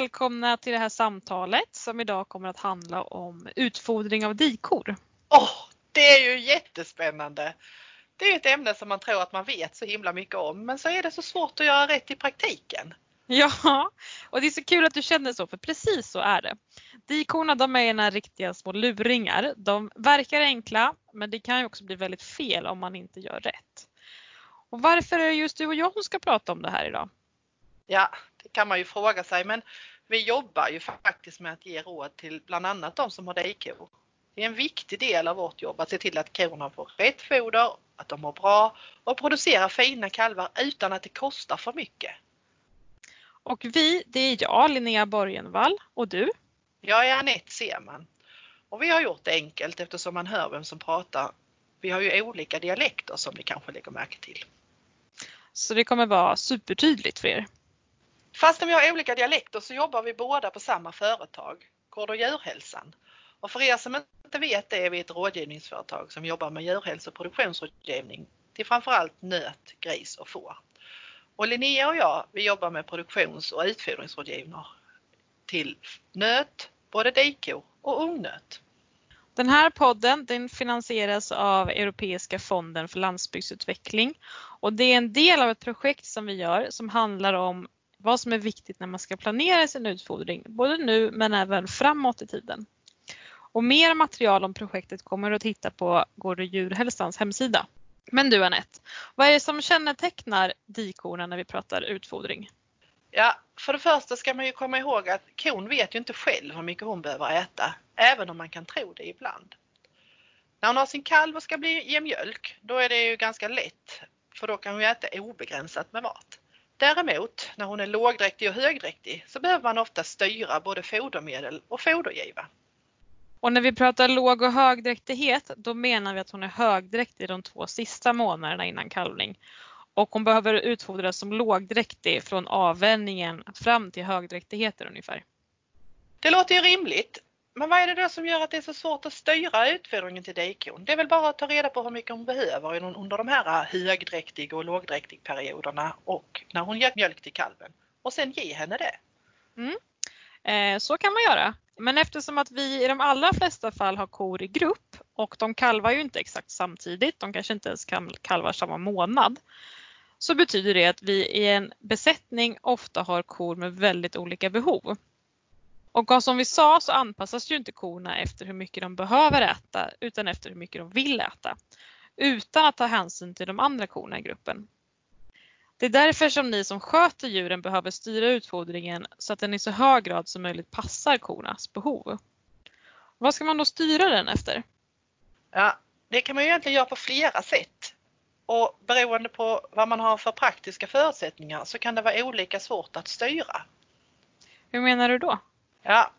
välkomna till det här samtalet som idag kommer att handla om utfodring av dikor. Åh, oh, det är ju jättespännande! Det är ett ämne som man tror att man vet så himla mycket om men så är det så svårt att göra rätt i praktiken. Ja, och det är så kul att du känner så för precis så är det. Dikorna de är några riktiga små luringar. De verkar enkla men det kan ju också bli väldigt fel om man inte gör rätt. Och varför är det just du och jag som ska prata om det här idag? Ja, det kan man ju fråga sig men vi jobbar ju faktiskt med att ge råd till bland annat de som har dejkor. Det är en viktig del av vårt jobb att se till att korna får rätt foder, att de mår bra och producerar fina kalvar utan att det kostar för mycket. Och vi, det är jag, Linnea Borgenvall och du? Jag är Anette Seman. Och vi har gjort det enkelt eftersom man hör vem som pratar. Vi har ju olika dialekter som ni kanske lägger märke till. Så det kommer vara supertydligt för er. Fast vi har olika dialekter så jobbar vi båda på samma företag, Gård och djurhälsan. Och för er som inte vet det är vi ett rådgivningsföretag som jobbar med djurhälso och produktionsrådgivning till framförallt nöt, gris och får. Och Linnea och jag, vi jobbar med produktions och utfodringsrådgivning till nöt, både dikor och ungnöt. Den här podden den finansieras av Europeiska fonden för landsbygdsutveckling och det är en del av ett projekt som vi gör som handlar om vad som är viktigt när man ska planera sin utfodring, både nu men även framåt i tiden. Och mer material om projektet kommer du att hitta på Gård och djurhälsans hemsida. Men du Anette, vad är det som kännetecknar dikorna när vi pratar utfodring? Ja, för det första ska man ju komma ihåg att kon vet ju inte själv hur mycket hon behöver äta, även om man kan tro det ibland. När hon har sin kalv och ska bli, ge mjölk, då är det ju ganska lätt, för då kan hon äta obegränsat med mat. Däremot, när hon är lågdräktig och högdräktig så behöver man ofta styra både fodermedel och fodergiva. Och när vi pratar låg och högdräktighet, då menar vi att hon är högdräktig de två sista månaderna innan kalvning. Och hon behöver utfodras som lågdräktig från avvänjningen fram till högdräktigheten ungefär. Det låter ju rimligt. Men vad är det då som gör att det är så svårt att styra utfodringen till dikon? Det är väl bara att ta reda på hur mycket hon behöver under de här äh, högdräktig och lågdräktig perioderna och när hon ger mjölk till kalven. Och sen ge henne det. Mm. Eh, så kan man göra. Men eftersom att vi i de allra flesta fall har kor i grupp och de kalvar ju inte exakt samtidigt, de kanske inte ens kan kalvar samma månad, så betyder det att vi i en besättning ofta har kor med väldigt olika behov. Och som vi sa så anpassas ju inte korna efter hur mycket de behöver äta utan efter hur mycket de vill äta. Utan att ta hänsyn till de andra korna i gruppen. Det är därför som ni som sköter djuren behöver styra utfodringen så att den i så hög grad som möjligt passar kornas behov. Vad ska man då styra den efter? Ja, det kan man ju egentligen göra på flera sätt. Och beroende på vad man har för praktiska förutsättningar så kan det vara olika svårt att styra. Hur menar du då? Ja,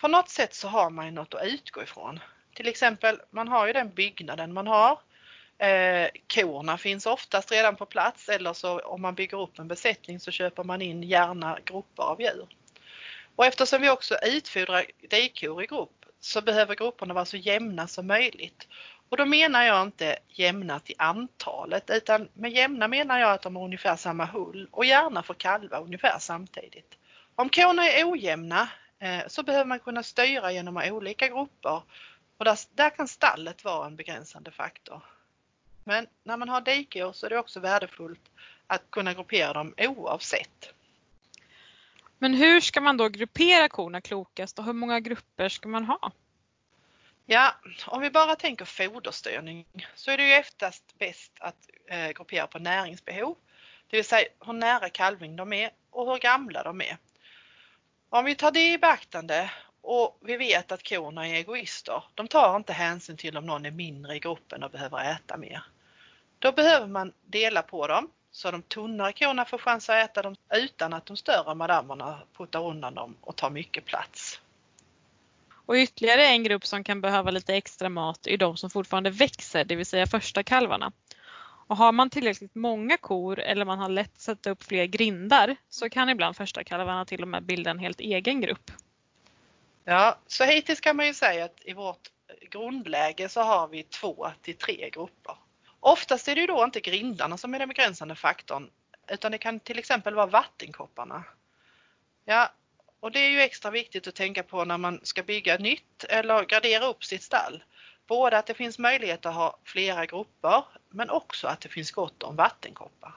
på något sätt så har man ju något att utgå ifrån. Till exempel, man har ju den byggnaden man har Eh, korna finns oftast redan på plats eller så om man bygger upp en besättning så köper man in gärna grupper av djur. Och eftersom vi också utfodrar dikor i grupp så behöver grupperna vara så jämna som möjligt. Och då menar jag inte jämna till antalet utan med jämna menar jag att de har ungefär samma hull och gärna får kalva ungefär samtidigt. Om korna är ojämna så behöver man kunna styra genom olika grupper och där, där kan stallet vara en begränsande faktor. Men när man har dikor så är det också värdefullt att kunna gruppera dem oavsett. Men hur ska man då gruppera korna klokast och hur många grupper ska man ha? Ja, om vi bara tänker foderstyrning så är det ju oftast bäst att eh, gruppera på näringsbehov. Det vill säga hur nära kalvning de är och hur gamla de är. Om vi tar det i beaktande och vi vet att korna är egoister. De tar inte hänsyn till om någon är mindre i gruppen och behöver äta mer. Då behöver man dela på dem så de tunnare korna får chans att äta dem utan att de större madammarna puttar undan dem och tar mycket plats. Och ytterligare en grupp som kan behöva lite extra mat är de som fortfarande växer, det vill säga första kalvarna. Och har man tillräckligt många kor eller man har lätt att sätta upp fler grindar så kan ibland första kalvarna till och med bilda en helt egen grupp. Ja, så hittills kan man ju säga att i vårt grundläge så har vi två till tre grupper. Oftast är det ju då inte grindarna som är den begränsande faktorn utan det kan till exempel vara vattenkopparna. Ja, Och det är ju extra viktigt att tänka på när man ska bygga nytt eller gradera upp sitt stall. Både att det finns möjlighet att ha flera grupper men också att det finns gott om vattenkoppar.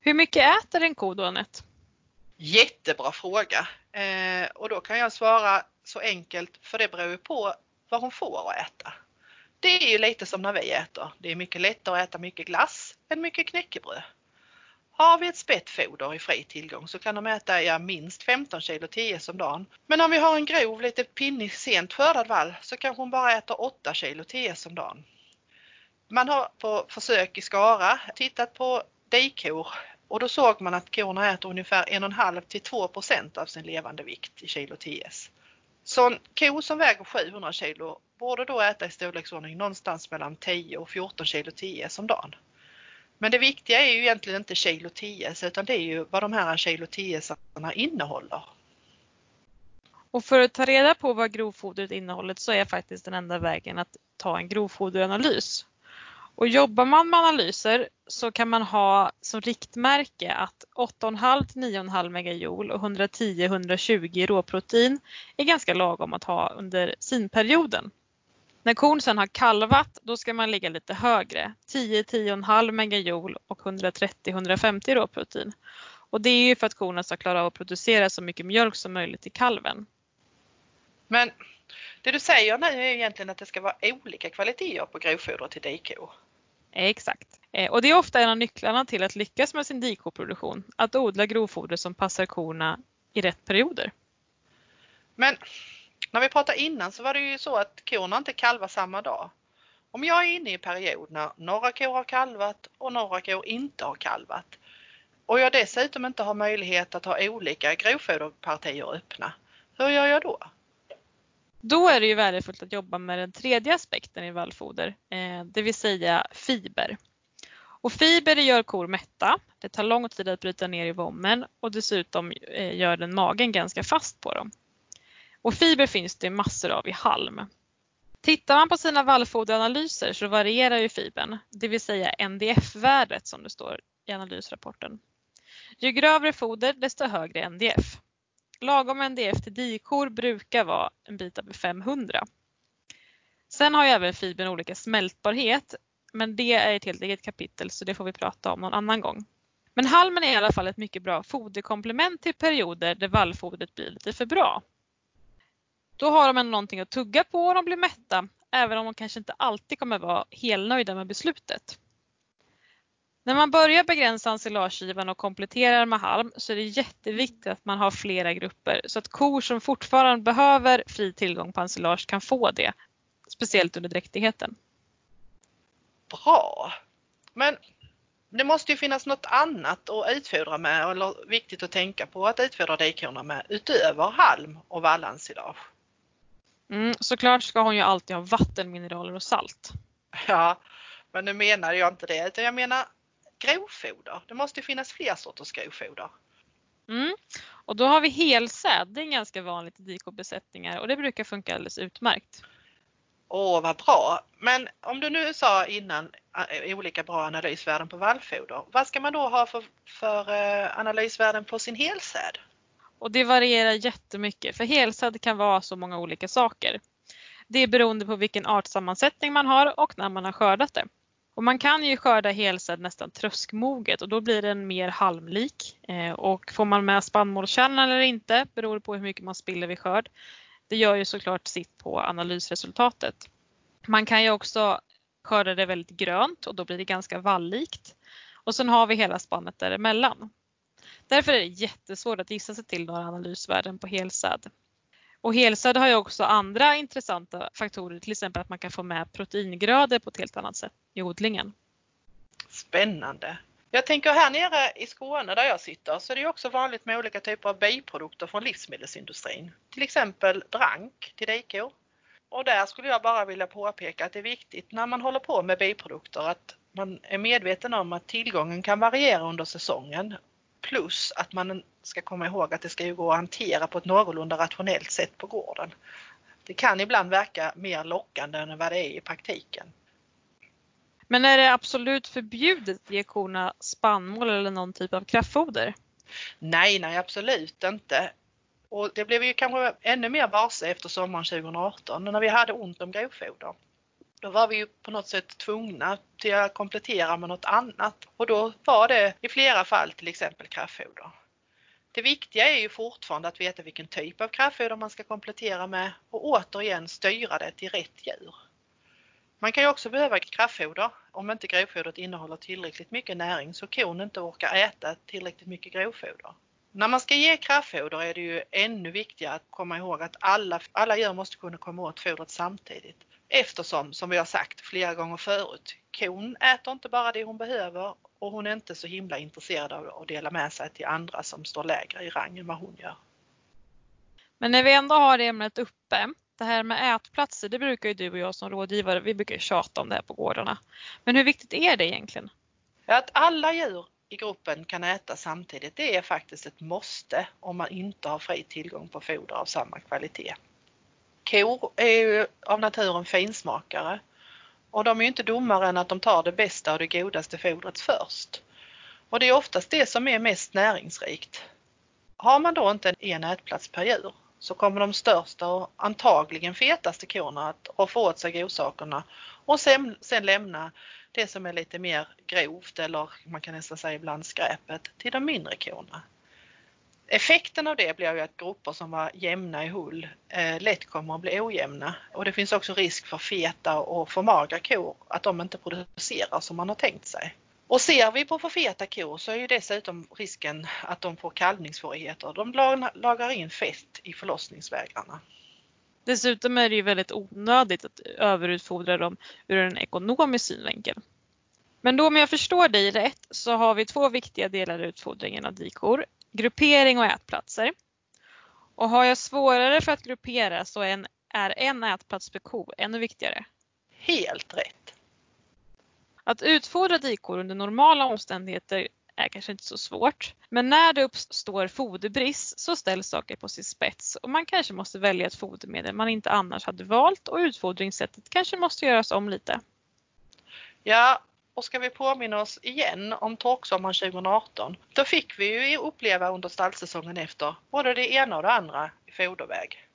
Hur mycket äter en ko då Anette? Jättebra fråga! Eh, och då kan jag svara så enkelt för det beror ju på vad hon får att äta. Det är ju lite som när vi äter. Det är mycket lättare att äta mycket glass än mycket knäckebröd. Har vi ett spettfoder i fri tillgång så kan de äta ja, minst 15 kilo TS om dagen. Men om vi har en grov, lite pinnig, sent skördad vall så kanske hon bara äter 8 kilo TS om dagen. Man har på försök i Skara tittat på dikor och då såg man att korna äter ungefär 1,5 till 2% av sin levande vikt i kilo TS. Så en ko som väger 700 kilo borde då äta i storleksordning någonstans mellan 10 och 14 kilo TS om dagen. Men det viktiga är ju egentligen inte kilo TS utan det är ju vad de här kilo TS innehåller. Och för att ta reda på vad grovfodret innehåller så är faktiskt den enda vägen att ta en grovfoderanalys. Och jobbar man med analyser så kan man ha som riktmärke att 8,5-9,5 megajoule och 110-120 råprotein är ganska lagom att ha under sinperioden. När kon sen har kalvat då ska man ligga lite högre, 10-10,5 megajoule och 130-150 råprotein. Och det är ju för att korna ska klara av att producera så mycket mjölk som möjligt till kalven. Men det du säger nu är egentligen att det ska vara olika kvaliteter på grovfoder till dikor. Exakt. Eh, och det är ofta en av nycklarna till att lyckas med sin dikoproduktion, att odla grovfoder som passar korna i rätt perioder. Men när vi pratade innan så var det ju så att korna inte kalvar samma dag. Om jag är inne i en period när några kor har kalvat och några kor inte har kalvat och jag dessutom inte har möjlighet att ha olika grovfoderpartier öppna, hur gör jag då? Då är det ju värdefullt att jobba med den tredje aspekten i vallfoder, eh, det vill säga fiber. Och fiber gör kor mätta, det tar lång tid att bryta ner i vommen och dessutom eh, gör den magen ganska fast på dem. Och fiber finns det massor av i halm. Tittar man på sina vallfoderanalyser så varierar ju fibern, det vill säga NDF-värdet som det står i analysrapporten. Ju grövre foder desto högre NDF. Lagom NDF till dikor brukar vara en bit över 500. Sen har ju även fibern olika smältbarhet men det är ett helt eget kapitel så det får vi prata om någon annan gång. Men halmen är i alla fall ett mycket bra foderkomplement till perioder där vallfodret blir lite för bra. Då har de någonting att tugga på och de blir mätta även om de kanske inte alltid kommer vara helnöjda med beslutet. När man börjar begränsa ensilagegivan och kompletterar med halm så är det jätteviktigt att man har flera grupper så att kor som fortfarande behöver fri tillgång på ensilage kan få det. Speciellt under dräktigheten. Bra! Men det måste ju finnas något annat att utfodra med eller viktigt att tänka på att utfodra dikorna med utöver halm och vallensilage. Mm, såklart ska hon ju alltid ha vatten, mineraler och salt. Ja, men nu menar jag inte det utan jag menar grovfoder. Det måste finnas fler sorters grovfoder. Mm. Och då har vi helsäd, det är ganska vanligt i dikobesättningar och det brukar funka alldeles utmärkt. Åh vad bra! Men om du nu sa innan äh, olika bra analysvärden på vallfoder, vad ska man då ha för, för uh, analysvärden på sin helsäd? Och det varierar jättemycket för helsäd kan vara så många olika saker. Det är beroende på vilken artsammansättning man har och när man har skördat det. Och man kan ju skörda helsäd nästan tröskmoget och då blir den mer halmlik. Eh, och får man med spannmålskärnan eller inte beror på hur mycket man spiller vid skörd. Det gör ju såklart sitt på analysresultatet. Man kan ju också skörda det väldigt grönt och då blir det ganska vallikt. Och sen har vi hela spannet däremellan. Därför är det jättesvårt att gissa sig till några analysvärden på helsäd. Och helsäd har ju också andra intressanta faktorer, till exempel att man kan få med proteingrödor på ett helt annat sätt i odlingen. Spännande! Jag tänker här nere i Skåne där jag sitter så är det också vanligt med olika typer av biprodukter från livsmedelsindustrin. Till exempel drank till dikor. Och där skulle jag bara vilja påpeka att det är viktigt när man håller på med biprodukter att man är medveten om att tillgången kan variera under säsongen. Plus att man ska komma ihåg att det ska ju gå att hantera på ett någorlunda rationellt sätt på gården. Det kan ibland verka mer lockande än vad det är i praktiken. Men är det absolut förbjudet att ge korna spannmål eller någon typ av kraftfoder? Nej, nej absolut inte. Och det blev vi kanske ännu mer varse efter sommaren 2018 när vi hade ont om grovfoder. Då var vi ju på något sätt tvungna till att komplettera med något annat och då var det i flera fall till exempel kraftfoder. Det viktiga är ju fortfarande att veta vilken typ av kraftfoder man ska komplettera med och återigen styra det till rätt djur. Man kan ju också behöva kraftfoder om inte grovfodret innehåller tillräckligt mycket näring så kon inte orkar äta tillräckligt mycket grovfoder. När man ska ge kraftfoder är det ju ännu viktigare att komma ihåg att alla, alla djur måste kunna komma åt fodret samtidigt. Eftersom, som vi har sagt flera gånger förut, kon äter inte bara det hon behöver och hon är inte så himla intresserad av att dela med sig till andra som står lägre i rang än vad hon gör. Men när vi ändå har det ämnet uppe, det här med ätplatser, det brukar ju du och jag som rådgivare, vi brukar tjata om det här på gårdarna. Men hur viktigt är det egentligen? Att alla djur i gruppen kan äta samtidigt, det är faktiskt ett måste om man inte har fri tillgång på foder av samma kvalitet. Kor är ju av naturen finsmakare och de är ju inte dummare än att de tar det bästa och det godaste fodret först. Och det är oftast det som är mest näringsrikt. Har man då inte en ätplats per djur så kommer de största och antagligen fetaste korna att roffa åt sig godsakerna och sen, sen lämna det som är lite mer grovt eller man kan nästan säga ibland skräpet till de mindre korna. Effekten av det blir ju att grupper som var jämna i hull eh, lätt kommer att bli ojämna och det finns också risk för feta och för magra kor att de inte producerar som man har tänkt sig. Och ser vi på för feta kor så är ju dessutom risken att de får kalvningssvårigheter. De lagrar in fett i förlossningsvägrarna. Dessutom är det ju väldigt onödigt att överutfodra dem ur en ekonomisk synvinkel. Men då om jag förstår dig rätt så har vi två viktiga delar i utfodringen av dikor. Gruppering och ätplatser. Och har jag svårare för att gruppera så är en ätplats per ko ännu viktigare. Helt rätt. Att utfodra dikor under normala omständigheter är kanske inte så svårt. Men när det uppstår foderbrist så ställs saker på sin spets och man kanske måste välja ett fodermedel man inte annars hade valt och utfodringssättet kanske måste göras om lite. Ja, och ska vi påminna oss igen om torksommaren 2018, då fick vi ju uppleva under stallsäsongen efter både det ena och det andra i foderväg.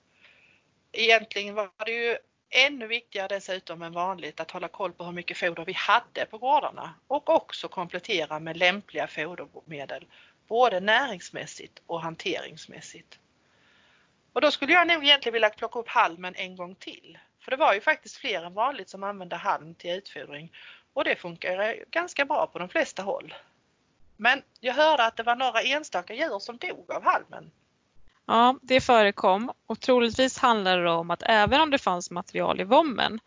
Egentligen var det ju ännu viktigare dessutom än vanligt att hålla koll på hur mycket foder vi hade på gårdarna och också komplettera med lämpliga fodermedel, både näringsmässigt och hanteringsmässigt. Och då skulle jag nog egentligen vilja plocka upp halmen en gång till. För det var ju faktiskt fler än vanligt som använde halm till utfodring och det funkar ganska bra på de flesta håll. Men jag hörde att det var några enstaka djur som dog av halmen. Ja, det förekom och troligtvis handlade det om att även om det fanns material i vommen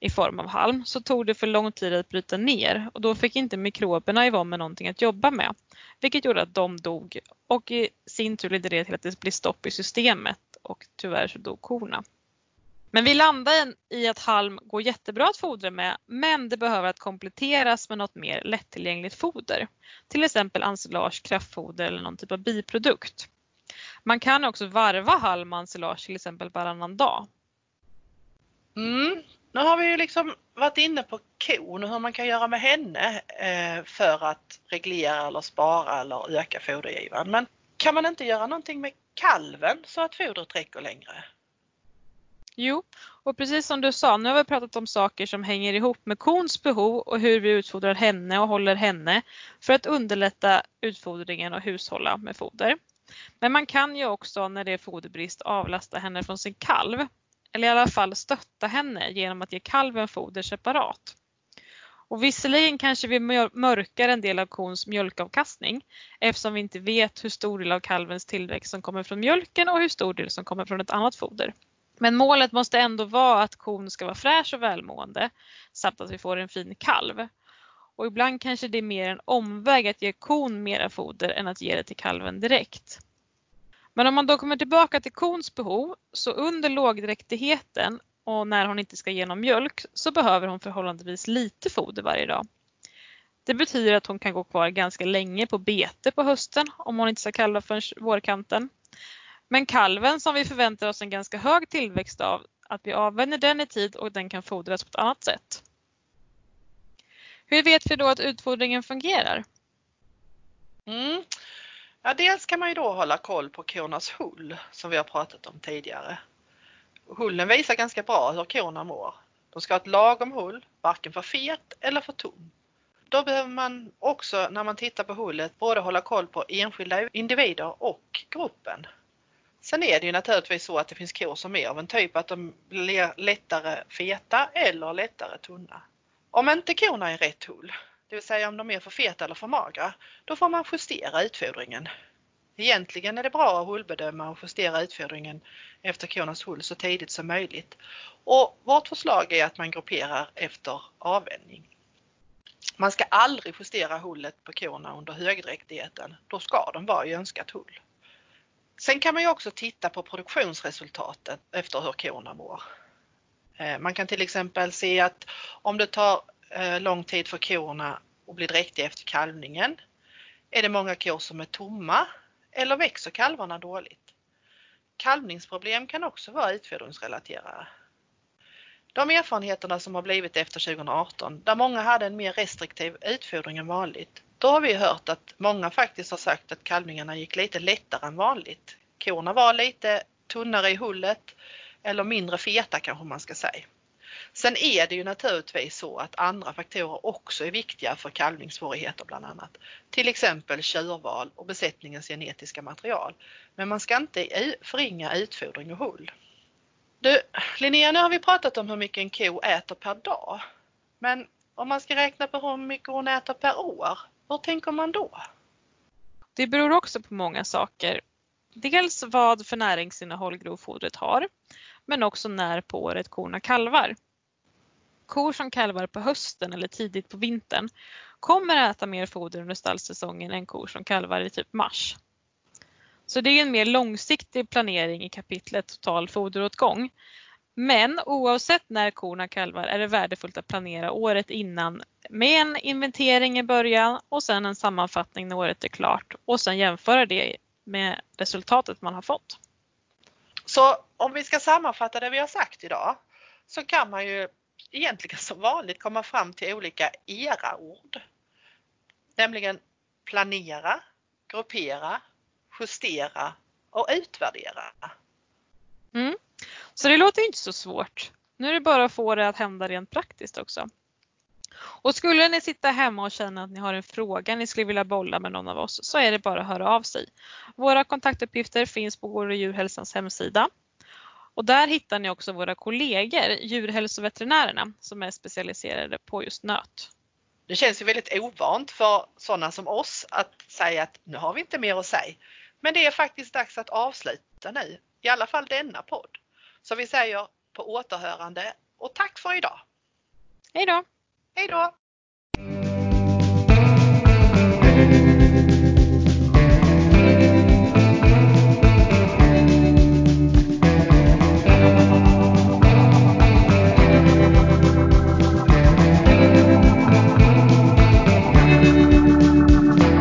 i form av halm så tog det för lång tid att bryta ner och då fick inte mikroberna i vommen någonting att jobba med. Vilket gjorde att de dog och i sin tur ledde det till att det blev stopp i systemet och tyvärr så dog korna. Men vi landar i att halm går jättebra att fodra med men det behöver att kompletteras med något mer lättillgängligt foder. Till exempel ensilage, kraftfoder eller någon typ av biprodukt. Man kan också varva halm och ensilage till exempel varannan dag. Mm. Nu har vi ju liksom varit inne på kon och hur man kan göra med henne eh, för att reglera eller spara eller öka fodergivan. Men kan man inte göra någonting med kalven så att fodret räcker längre? Jo, och precis som du sa, nu har vi pratat om saker som hänger ihop med kons behov och hur vi utfodrar henne och håller henne för att underlätta utfodringen och hushålla med foder. Men man kan ju också när det är foderbrist avlasta henne från sin kalv. Eller i alla fall stötta henne genom att ge kalven foder separat. Och visserligen kanske vi mörkar en del av kons mjölkavkastning eftersom vi inte vet hur stor del av kalvens tillväxt som kommer från mjölken och hur stor del som kommer från ett annat foder. Men målet måste ändå vara att kon ska vara fräsch och välmående samt att vi får en fin kalv. Och ibland kanske det är mer en omväg att ge kon mera foder än att ge det till kalven direkt. Men om man då kommer tillbaka till kons behov så under lågdräktigheten och när hon inte ska ge någon mjölk så behöver hon förhållandevis lite foder varje dag. Det betyder att hon kan gå kvar ganska länge på bete på hösten om hon inte ska kalva förrän vårkanten. Men kalven som vi förväntar oss en ganska hög tillväxt av, att vi avvänjer den i tid och den kan fodras på ett annat sätt. Hur vet vi då att utfodringen fungerar? Mm. Ja, dels kan man ju då hålla koll på kornas hull som vi har pratat om tidigare. Hullen visar ganska bra hur korna mår. De ska ha ett lagom hull, varken för fet eller för tom. Då behöver man också när man tittar på hullet både hålla koll på enskilda individer och gruppen. Sen är det ju naturligtvis så att det finns kor som är av en typ att de blir lättare feta eller lättare tunna. Om inte korna är rätt hull, det vill säga om de är för feta eller för magra, då får man justera utfodringen. Egentligen är det bra att hullbedöma och justera utfodringen efter kornas hull så tidigt som möjligt. Och vårt förslag är att man grupperar efter avvänjning. Man ska aldrig justera hullet på korna under högdräktigheten. Då ska de vara i önskat hull. Sen kan man ju också titta på produktionsresultatet efter hur korna mår. Eh, man kan till exempel se att om det tar eh, lång tid för korna att bli dräktiga efter kalvningen, är det många kor som är tomma eller växer kalvarna dåligt? Kalvningsproblem kan också vara utfodringsrelaterade. De erfarenheterna som har blivit efter 2018, där många hade en mer restriktiv utfodring än vanligt, då har vi hört att många faktiskt har sagt att kalvningarna gick lite lättare än vanligt. Korna var lite tunnare i hullet eller mindre feta kanske man ska säga. Sen är det ju naturligtvis så att andra faktorer också är viktiga för kalvningssvårigheter bland annat. Till exempel tjurval och besättningens genetiska material. Men man ska inte förringa utfodring och hull. Du, Linnea, nu har vi pratat om hur mycket en ko äter per dag. Men om man ska räkna på hur mycket hon äter per år, hur tänker man då? Det beror också på många saker. Dels vad för näringsinnehåll grovfodret har, men också när på året korna kalvar. Kor som kalvar på hösten eller tidigt på vintern kommer äta mer foder under stallsäsongen än kor som kalvar i typ mars. Så det är en mer långsiktig planering i kapitlet total foderåtgång. Men oavsett när korna kalvar är det värdefullt att planera året innan med en inventering i början och sen en sammanfattning när året är klart och sen jämföra det med resultatet man har fått. Så om vi ska sammanfatta det vi har sagt idag så kan man ju egentligen som vanligt komma fram till olika era-ord. Nämligen planera, gruppera, justera och utvärdera. Mm. Så det låter inte så svårt. Nu är det bara att få det att hända rent praktiskt också. Och skulle ni sitta hemma och känna att ni har en fråga ni skulle vilja bolla med någon av oss så är det bara att höra av sig. Våra kontaktuppgifter finns på Gård och djurhälsans hemsida. Och där hittar ni också våra kollegor, djurhälsoveterinärerna, som är specialiserade på just nöt. Det känns ju väldigt ovant för sådana som oss att säga att nu har vi inte mer att säga. Men det är faktiskt dags att avsluta nu, i alla fall denna podd. Så vi säger på återhörande och tack för idag! Hej då! Hej då!